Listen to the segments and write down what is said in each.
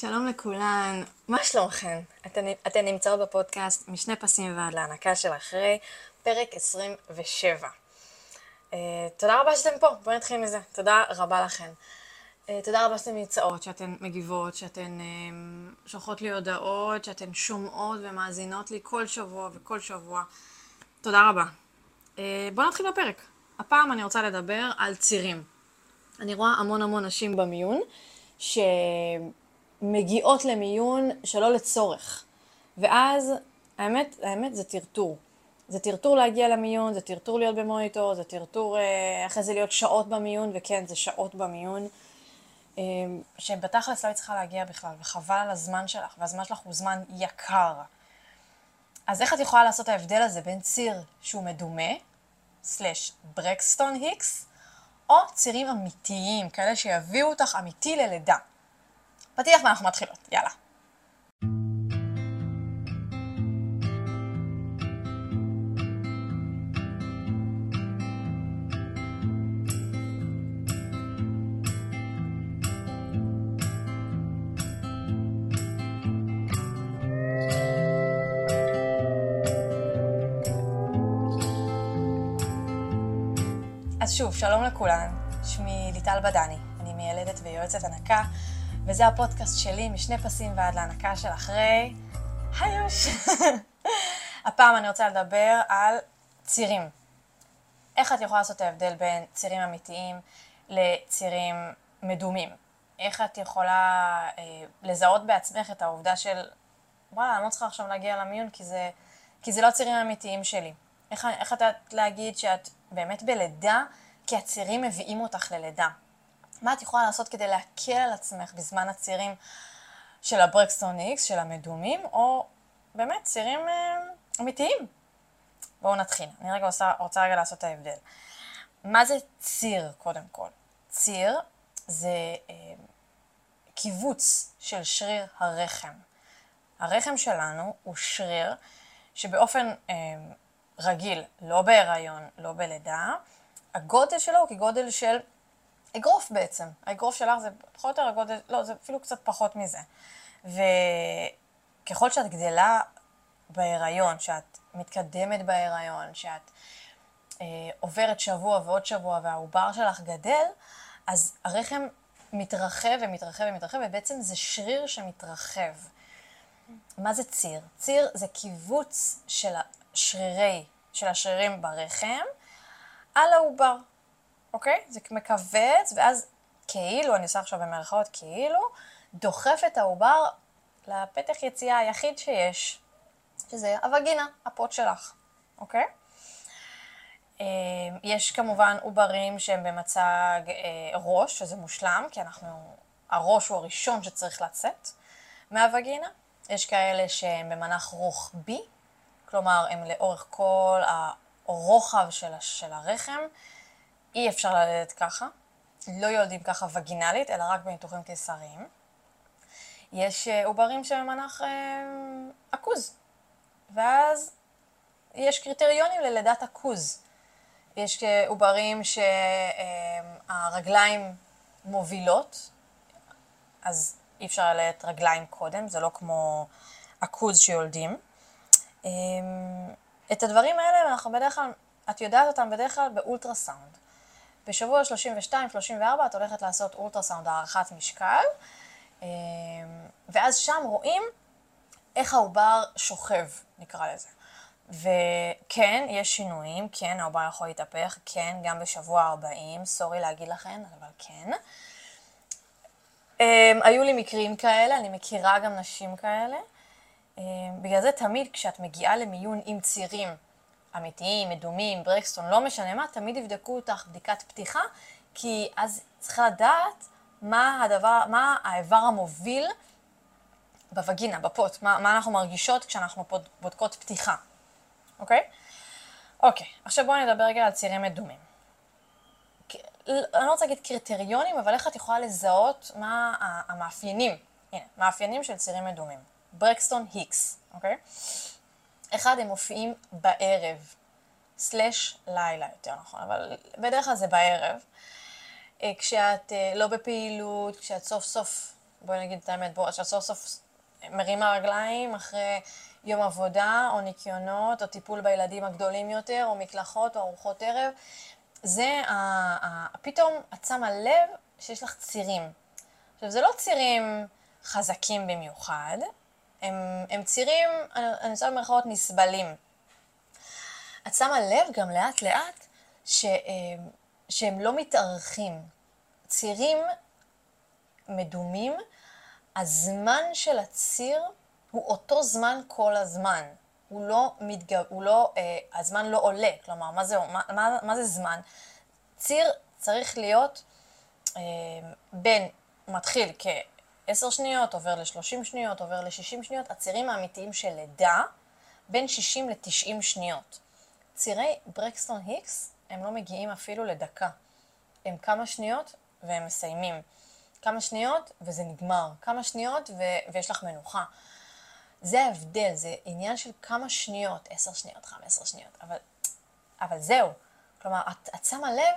שלום לכולן, מה שלומכן? אתן, נמצאות בפודקאסט משני פסים ועד להנקה של אחרי, פרק 27. Uh, תודה רבה שאתן פה, בואו נתחיל מזה. תודה רבה לכן. Uh, תודה רבה שאתן נמצאות, שאתן מגיבות, שאתן uh, שולחות לי הודעות, שאתן שומעות ומאזינות לי כל שבוע וכל שבוע. תודה רבה. Uh, בואו נתחיל בפרק. הפעם אני רוצה לדבר על צירים. אני רואה המון המון נשים במיון, ש... מגיעות למיון שלא לצורך. ואז, האמת, האמת זה טרטור. זה טרטור להגיע למיון, זה טרטור להיות במוניטור, זה טרטור אה, אחרי זה להיות שעות במיון, וכן, זה שעות במיון, אה, שבתכלס לא היית צריכה להגיע בכלל, וחבל על הזמן שלך, והזמן שלך הוא זמן יקר. אז איך את יכולה לעשות ההבדל הזה בין ציר שהוא מדומה, סלש ברקסטון היקס, או צירים אמיתיים, כאלה שיביאו אותך אמיתי ללידה. פתיח ואנחנו מתחילות, יאללה. שוב, שלום לכולן, שמי ליטל בדני, אני מיילדת ויועצת הנקה וזה הפודקאסט שלי, משני פסים ועד להנקה של אחרי. היוש! הפעם אני רוצה לדבר על צירים. איך את יכולה לעשות את ההבדל בין צירים אמיתיים לצירים מדומים? איך את יכולה אה, לזהות בעצמך את העובדה של, וואלה, אני לא צריכה עכשיו להגיע למיון כי זה, כי זה לא צירים אמיתיים שלי. איך, איך את להגיד שאת באמת בלידה, כי הצירים מביאים אותך ללידה. מה את יכולה לעשות כדי להקל על עצמך בזמן הצירים של הברקסטון איקס, של המדומים, או באמת צירים אה, אמיתיים. בואו נתחיל. אני רגע רוצה, רוצה רגע לעשות את ההבדל. מה זה ציר, קודם כל? ציר זה אה, קיבוץ של שריר הרחם. הרחם שלנו הוא שריר שבאופן אה, רגיל, לא בהיריון, לא בלידה, הגודל שלו הוא כגודל של אגרוף בעצם. האגרוף שלך זה פחות או יותר הגודל, לא, זה אפילו קצת פחות מזה. וככל שאת גדלה בהיריון, שאת מתקדמת בהיריון, שאת אה, עוברת שבוע ועוד שבוע והעובר שלך גדל, אז הרחם מתרחב ומתרחב ומתרחב, ובעצם זה שריר שמתרחב. מה זה ציר? ציר זה קיבוץ של השרירי, של השרירים ברחם על העובר. אוקיי? זה מכווץ, ואז כאילו, אני עושה עכשיו במרכאות כאילו, דוחף את העובר לפתח יציאה היחיד שיש, שזה הווגינה, הפוט שלך, אוקיי? אמ, יש כמובן עוברים שהם במצג אה, ראש, שזה מושלם, כי אנחנו, הראש הוא הראשון שצריך לצאת מהווגינה. יש כאלה שהם במנח רוחבי, כלומר, הם לאורך כל הרוחב של, של הרחם, אי אפשר ללדת ככה, לא יולדים ככה וגינלית, אלא רק בניתוחים קיסריים. יש אה, עוברים שמנח אה, עכוז, ואז יש קריטריונים ללידת עכוז. יש אה, עוברים שהרגליים מובילות, אז אי אפשר ללדת רגליים קודם, זה לא כמו עכוז שיולדים. את הדברים האלה אנחנו בדרך כלל, את יודעת אותם בדרך כלל באולטרסאונד. בשבוע 32-34 את הולכת לעשות אולטרסאונד הערכת משקל, אמ, ואז שם רואים איך העובר שוכב, נקרא לזה. וכן, יש שינויים, כן, העובר יכול להתהפך, כן, גם בשבוע 40, סורי להגיד לכם, אבל כן. Um, היו לי מקרים כאלה, אני מכירה גם נשים כאלה. Um, בגלל זה תמיד כשאת מגיעה למיון עם צירים אמיתיים, מדומים, ברקסטון, לא משנה מה, תמיד יבדקו אותך בדיקת פתיחה, כי אז צריכה לדעת מה הדבר, מה האיבר המוביל בווגינה, בפוט, מה, מה אנחנו מרגישות כשאנחנו בודקות פתיחה, אוקיי? אוקיי, עכשיו בואו נדבר רגע על צירים מדומים. אני לא רוצה להגיד קריטריונים, אבל איך את יכולה לזהות מה המאפיינים, הנה, מאפיינים של צירים מדומים. ברקסטון היקס, אוקיי? אחד, הם מופיעים בערב, סלש לילה יותר נכון, אבל בדרך כלל זה בערב. אה, כשאת אה, לא בפעילות, כשאת סוף סוף בואי נגיד את האמת, בואי, שאת סוף סוף מרימה רגליים אחרי יום עבודה, או ניקיונות, או טיפול בילדים הגדולים יותר, או מקלחות, או ארוחות ערב, זה ה, ה, פתאום את שמה לב שיש לך צירים. עכשיו, זה לא צירים חזקים במיוחד, הם, הם צירים, אני עושה במרכאות נסבלים. את שמה לב גם לאט לאט ש, אה, שהם לא מתארכים. צירים מדומים, הזמן של הציר הוא אותו זמן כל הזמן. הוא לא מתגב... הוא לא, אה, הזמן לא עולה. כלומר, מה זה, מה, מה, מה זה זמן? ציר צריך להיות אה, בין, מתחיל כ-10 שניות, עובר ל-30 שניות, עובר ל-60 שניות. הצירים האמיתיים של לידה, בין 60 ל-90 שניות. צירי ברקסטון היקס, הם לא מגיעים אפילו לדקה. הם כמה שניות והם מסיימים. כמה שניות וזה נגמר. כמה שניות ו- ויש לך מנוחה. זה ההבדל, זה עניין של כמה שניות, עשר שניות, חמש עשר שניות, אבל, אבל זהו. כלומר, את, את שמה לב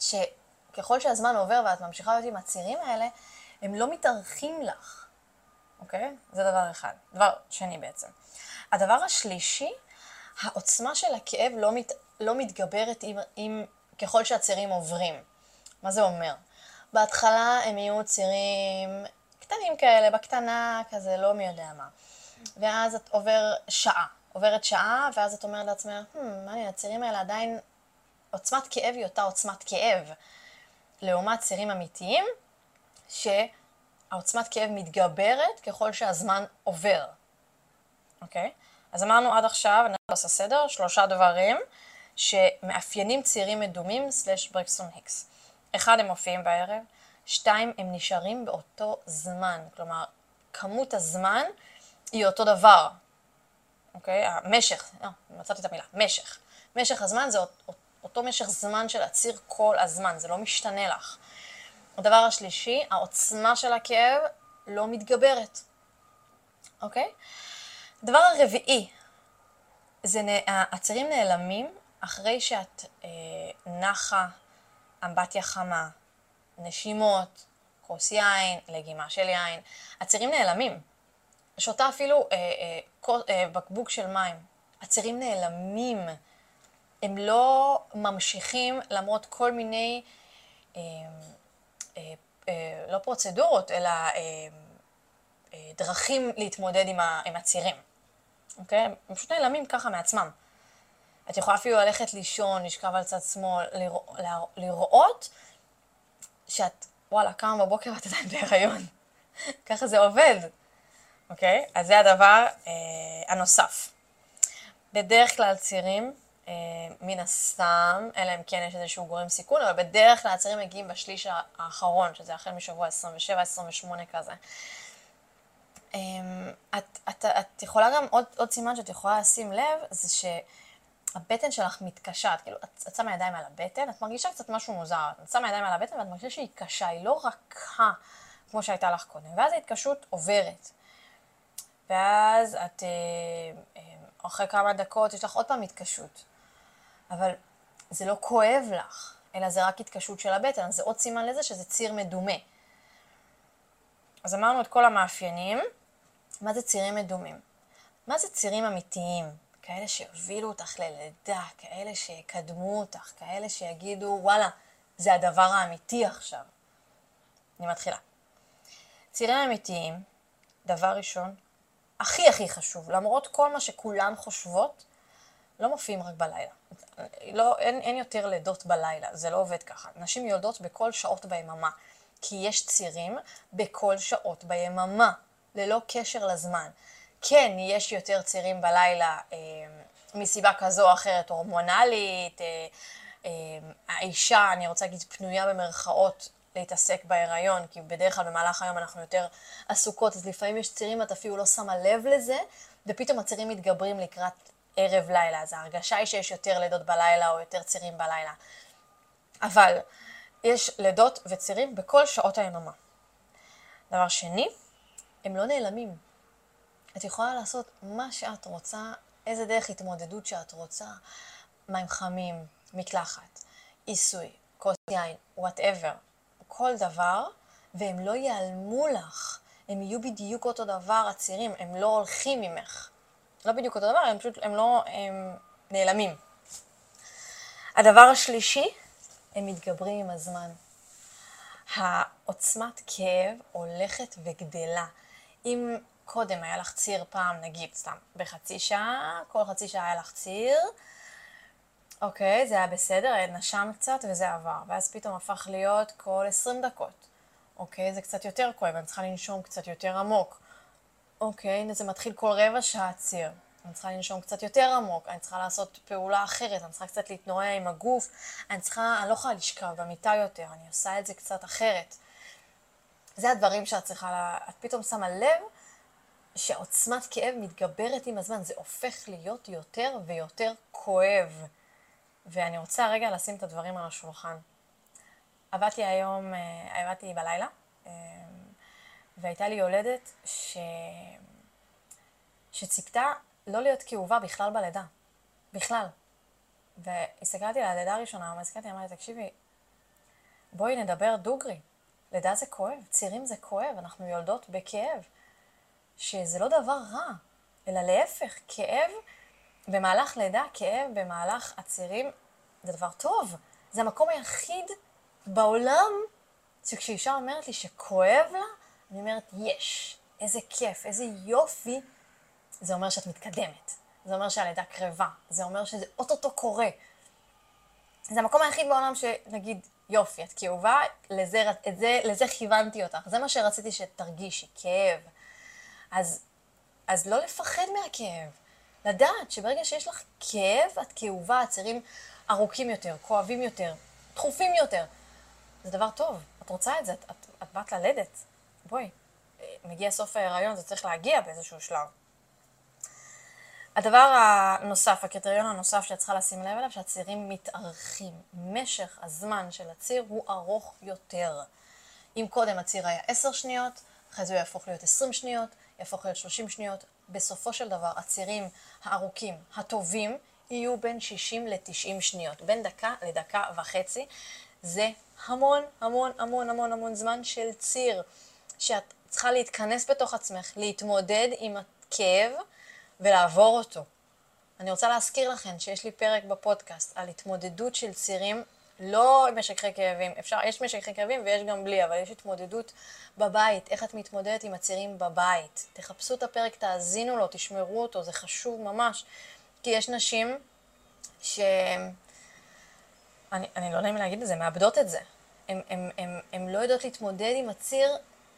שככל שהזמן עובר ואת ממשיכה להיות עם הצירים האלה, הם לא מתארחים לך, אוקיי? זה דבר אחד. דבר שני בעצם. הדבר השלישי, העוצמה של הכאב לא, מת, לא מתגברת עם, עם, ככל שהצירים עוברים. מה זה אומר? בהתחלה הם יהיו צירים קטנים כאלה, בקטנה, כזה, לא מי יודע מה. ואז את עובר שעה, עוברת שעה, ואז את אומרת לעצמך, hmm, מעניין, הצירים האלה עדיין, עוצמת כאב היא אותה עוצמת כאב. לעומת צירים אמיתיים, שהעוצמת כאב מתגברת ככל שהזמן עובר, אוקיי? אז אמרנו עד עכשיו, אני לא עושה סדר, שלושה דברים שמאפיינים צירים מדומים סלש ברקסון היקס. אחד, הם מופיעים בערב, שתיים, הם נשארים באותו זמן. כלומר, כמות הזמן היא אותו דבר, אוקיי? המשך, לא, מצאתי את המילה, משך. משך הזמן זה אותו משך זמן של הציר כל הזמן, זה לא משתנה לך. הדבר השלישי, העוצמה של הכאב לא מתגברת, אוקיי? הדבר הרביעי, זה הצירים נעלמים אחרי שאת אה, נחה, אמבטיה חמה, נשימות, כוס יין, לגימה של יין, הצירים נעלמים. שותה אפילו אה, אה, אה, בקבוק של מים. הצירים נעלמים. הם לא ממשיכים למרות כל מיני, אה, לא פרוצדורות, אלא אה, אה, דרכים להתמודד עם, ה, עם הצירים. אוקיי? הם פשוט נעלמים ככה מעצמם. את יכולה אפילו ללכת לישון, לשכב על צד שמאל, לראות, לראות שאת, וואלה, קמה בבוקר ואת עדיין בהיריון. ככה זה עובד, אוקיי? אז זה הדבר אה, הנוסף. בדרך כלל צירים, אה, מן הסתם, אלא אם כן יש איזשהו גורם סיכון, אבל בדרך כלל הצירים מגיעים בשליש האחרון, שזה החל משבוע 27-28 כזה. אה, את, את, את יכולה גם, עוד, עוד סימן שאת יכולה לשים לב, זה ש... הבטן שלך מתקשה, כאילו, את, את שמה ידיים על הבטן, את מרגישה קצת משהו מוזר, את שמה ידיים על הבטן ואת מרגישה שהיא קשה, היא לא רכה כמו שהייתה לך קודם, ואז ההתקשות עוברת. ואז את, אה, אה, אחרי כמה דקות יש לך עוד פעם התקשות, אבל זה לא כואב לך, אלא זה רק התקשות של הבטן, זה עוד סימן לזה שזה ציר מדומה. אז אמרנו את כל המאפיינים, מה זה צירים מדומים? מה זה צירים אמיתיים? כאלה שיובילו אותך ללידה, כאלה שיקדמו אותך, כאלה שיגידו, וואלה, זה הדבר האמיתי עכשיו. אני מתחילה. צירים אמיתיים, דבר ראשון, הכי הכי חשוב, למרות כל מה שכולן חושבות, לא מופיעים רק בלילה. לא, אין, אין יותר לידות בלילה, זה לא עובד ככה. נשים יולדות בכל שעות ביממה, כי יש צירים בכל שעות ביממה, ללא קשר לזמן. כן, יש יותר צירים בלילה אה, מסיבה כזו או אחרת, הורמונלית, אה, אה, האישה, אני רוצה להגיד, פנויה במרכאות להתעסק בהיריון, כי בדרך כלל במהלך היום אנחנו יותר עסוקות, אז לפעמים יש צירים, את אפילו לא שמה לב לזה, ופתאום הצירים מתגברים לקראת ערב לילה, אז ההרגשה היא שיש יותר לידות בלילה או יותר צירים בלילה. אבל יש לידות וצירים בכל שעות היממה. דבר שני, הם לא נעלמים. את יכולה לעשות מה שאת רוצה, איזה דרך התמודדות שאת רוצה, מים חמים, מקלחת, עיסוי, כוס יין, וואטאבר. כל דבר והם לא ייעלמו לך. הם יהיו בדיוק אותו דבר, הצירים, הם לא הולכים ממך. לא בדיוק אותו דבר, הם פשוט, הם לא, הם נעלמים. הדבר השלישי, הם מתגברים עם הזמן. העוצמת כאב הולכת וגדלה. אם קודם היה לך ציר פעם, נגיד, סתם, בחצי שעה, כל חצי שעה היה לך ציר, אוקיי, זה היה בסדר, נשם קצת וזה עבר. ואז פתאום הפך להיות כל 20 דקות. אוקיי, זה קצת יותר כואב, אני צריכה לנשום קצת יותר עמוק. אוקיי, זה מתחיל כל רבע שעה ציר. אני צריכה לנשום קצת יותר עמוק, אני צריכה לעשות פעולה אחרת, אני צריכה קצת להתנועע עם הגוף, אני צריכה, אני לא יכולה לשכב במיטה יותר, אני עושה את זה קצת אחרת. זה הדברים שאת צריכה, את פתאום שמה לב שעוצמת כאב מתגברת עם הזמן, זה הופך להיות יותר ויותר כואב. ואני רוצה רגע לשים את הדברים על השולחן. עבדתי היום, אה, עבדתי בלילה, אה, והייתה לי יולדת ש... שציפתה לא להיות כאובה בכלל בלידה. בכלל. והסתכלתי על הלידה הראשונה, והסתכלתי, אמרתי, תקשיבי, בואי נדבר דוגרי. לידה זה כואב, צירים זה כואב, אנחנו יולדות בכאב. שזה לא דבר רע, אלא להפך, כאב במהלך לידה, כאב במהלך הצירים, זה דבר טוב. זה המקום היחיד בעולם שכשאישה אומרת לי שכואב לה, אני אומרת, יש, איזה כיף, איזה יופי, זה אומר שאת מתקדמת. זה אומר שהלידה קרבה. זה אומר שזה אוטוטו קורה. זה המקום היחיד בעולם שנגיד, יופי, את כאובה, לזה, זה, לזה כיוונתי אותך. זה מה שרציתי שתרגישי, כאב. אז, אז לא לפחד מהכאב. לדעת שברגע שיש לך כאב, את כאובה, הצירים ארוכים יותר, כואבים יותר, דחופים יותר. זה דבר טוב, את רוצה את זה, את, את, את באת ללדת. בואי, מגיע סוף ההיריון, זה צריך להגיע באיזשהו שלב. הדבר הנוסף, הקריטריון הנוסף שאת צריכה לשים לב אליו, שהצירים מתארכים. משך הזמן של הציר הוא ארוך יותר. אם קודם הציר היה 10 שניות, אחרי זה הוא יהפוך להיות 20 שניות, יהפוך להיות 30 שניות. בסופו של דבר, הצירים הארוכים, הטובים, יהיו בין 60 ל-90 שניות. בין דקה לדקה וחצי. זה המון, המון, המון, המון, המון זמן של ציר, שאת צריכה להתכנס בתוך עצמך, להתמודד עם הכאב ולעבור אותו. אני רוצה להזכיר לכם שיש לי פרק בפודקאסט על התמודדות של צירים, לא משככי כאבים, אפשר, יש משככי כאבים ויש גם בלי, אבל יש התמודדות בבית, איך את מתמודדת עם הצירים בבית. תחפשו את הפרק, תאזינו לו, תשמרו אותו, זה חשוב ממש. כי יש נשים ש... אני, אני לא אם להגיד את זה, מאבדות את זה. הן לא יודעות להתמודד עם הציר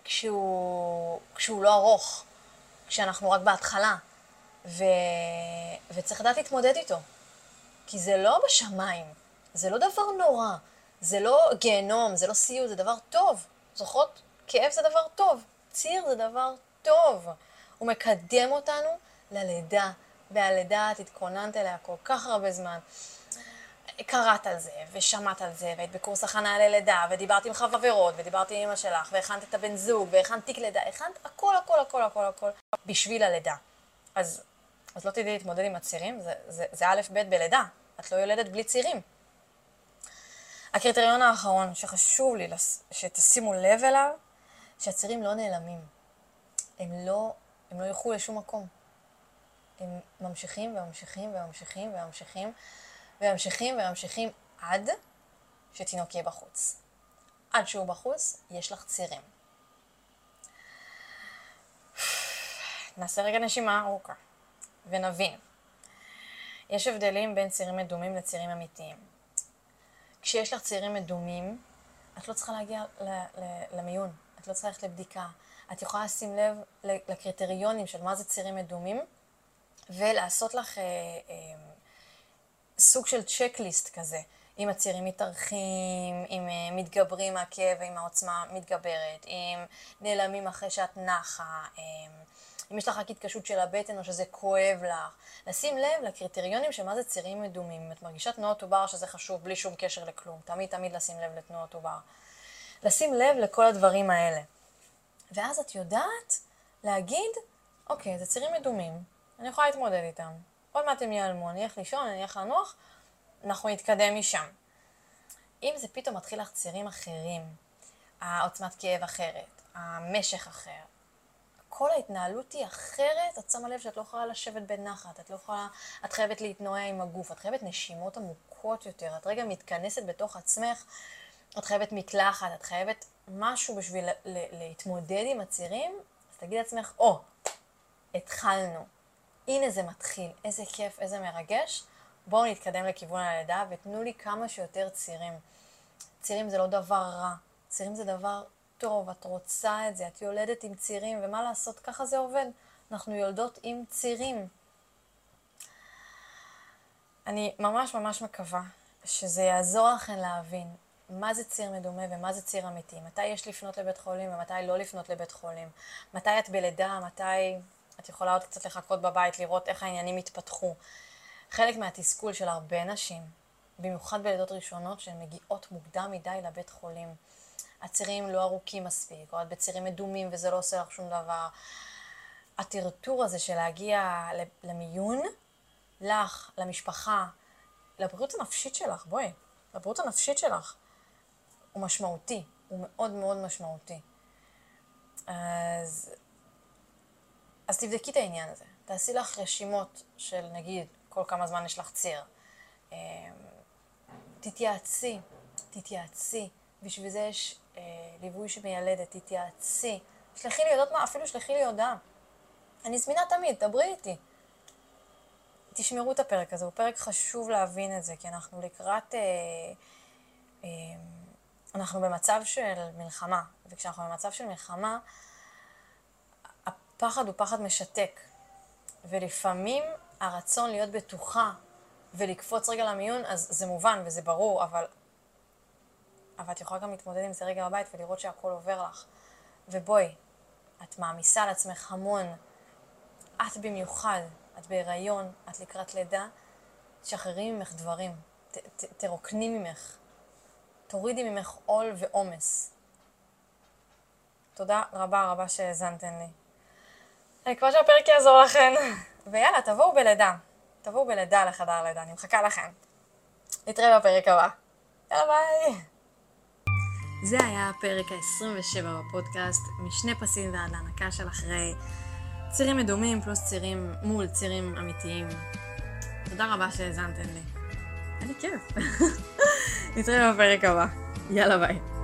כשהוא, כשהוא לא ארוך, כשאנחנו רק בהתחלה. ו... וצריך לדעת להתמודד איתו. כי זה לא בשמיים, זה לא דבר נורא, זה לא גיהנום, זה לא סיוט, זה דבר טוב. זוכרות? כאב זה דבר טוב, ציר זה דבר טוב. הוא מקדם אותנו ללידה, והלידה את התכוננת אליה כל כך הרבה זמן. קראת על זה, ושמעת על זה, והיית בקורס הכנה ללידה, ודיברת עם חברות, ודיברת עם אמא שלך, והכנת את הבן זוג, והכנת תיק לידה, הכנת הכל, הכל, הכל, הכל, הכל, בשביל הלידה. אז, אז לא תדעי להתמודד עם הצירים, זה, זה, זה א' ב' בלידה, את לא יולדת בלי צירים. הקריטריון האחרון שחשוב לי שתשימו לב אליו, שהצירים לא נעלמים. הם לא, הם לא ילכו לשום מקום. הם ממשיכים וממשיכים וממשיכים וממשיכים וממשיכים וממשיכים עד שתינוק יהיה בחוץ. עד שהוא בחוץ, יש לך צירים. נעשה רגע נשימה ארוכה ונבין. יש הבדלים בין צירים מדומים לצירים אמיתיים. כשיש לך צירים מדומים, את לא צריכה להגיע למיון, את לא צריכה ללכת לבדיקה. את יכולה לשים לב לקריטריונים של מה זה צירים מדומים, ולעשות לך אה, אה, סוג של צ'קליסט כזה. אם הצירים מתארחים, אם אה, מתגברים מהכאב, אם העוצמה מתגברת, אם נעלמים אחרי שאת נחה, אם יש לך רק התקשות של הבטן או שזה כואב לך. לשים לב לקריטריונים של מה זה צירים מדומים. אם את מרגישה תנועות עובר שזה חשוב בלי שום קשר לכלום, תמיד תמיד לשים לב לתנועות עובר. לשים לב לכל הדברים האלה. ואז את יודעת להגיד, אוקיי, זה צירים מדומים, אני יכולה להתמודד איתם. עוד מעט הם ייעלמו, אני אלך לישון, אני אלך לנוח, אנחנו נתקדם משם. אם זה פתאום מתחיל לך צירים אחרים, העוצמת כאב אחרת, המשך אחר. כל ההתנהלות היא אחרת, את שמה לב שאת לא יכולה לשבת בנחת, את לא יכולה, את חייבת להתנועע עם הגוף, את חייבת נשימות עמוקות יותר, את רגע מתכנסת בתוך עצמך, את חייבת מקלחת, את חייבת משהו בשביל להתמודד עם הצירים, אז תגידי לעצמך, או, oh, התחלנו, הנה זה מתחיל, איזה כיף, איזה מרגש, בואו נתקדם לכיוון הלידה ותנו לי כמה שיותר צירים. צירים זה לא דבר רע, צירים זה דבר טוב, את רוצה את זה, את יולדת עם צירים, ומה לעשות, ככה זה עובד. אנחנו יולדות עם צירים. אני ממש ממש מקווה שזה יעזור לכם להבין מה זה ציר מדומה ומה זה ציר אמיתי, מתי יש לפנות לבית חולים ומתי לא לפנות לבית חולים, מתי את בלידה, מתי את יכולה עוד קצת לחכות בבית, לראות איך העניינים יתפתחו. חלק מהתסכול של הרבה נשים, במיוחד בלידות ראשונות, שהן מגיעות מוקדם מדי לבית חולים. הצירים לא ארוכים מספיק, או את בצירים מדומים וזה לא עושה לך שום דבר. הטרטור הזה של להגיע למיון, לך, למשפחה, לבריאות הנפשית שלך, בואי, לבריאות הנפשית שלך, הוא משמעותי, הוא מאוד מאוד משמעותי. אז, אז תבדקי את העניין הזה. תעשי לך רשימות של נגיד כל כמה זמן יש לך ציר. אמ, תתייעצי, תתייעצי. בשביל זה יש אה, ליווי שמיילדת, תתייעצי. שלחי לי, יודעות מה? אפילו שלחי לי הודעה. אני זמינה תמיד, דברי איתי. תשמרו את הפרק הזה, הוא פרק חשוב להבין את זה, כי אנחנו לקראת... אה, אה, אנחנו במצב של מלחמה, וכשאנחנו במצב של מלחמה, הפחד הוא פחד משתק. ולפעמים הרצון להיות בטוחה ולקפוץ רגע למיון, אז זה מובן וזה ברור, אבל, אבל את יכולה גם להתמודד עם זה רגע בבית ולראות שהכל עובר לך. ובואי, את מעמיסה על עצמך המון. את במיוחד, את בהיריון, את לקראת לידה, תשחררי ממך דברים, ת, ת, תרוקני ממך, תורידי ממך עול ועומס. תודה רבה רבה שהאזנתן לי. אני מקווה שהפרק יעזור לכן. ויאללה, תבואו בלידה. תבואו בלידה לחדר לידה, אני מחכה לכם. נתראה בפרק הבא. יאללה ביי. זה היה הפרק ה-27 בפודקאסט, משני פסים ועד להנקה של אחרי צירים מדומים פלוס צירים מול צירים אמיתיים. תודה רבה שהאזנתם לי. היה לי כיף. נתראה בפרק הבא. יאללה ביי.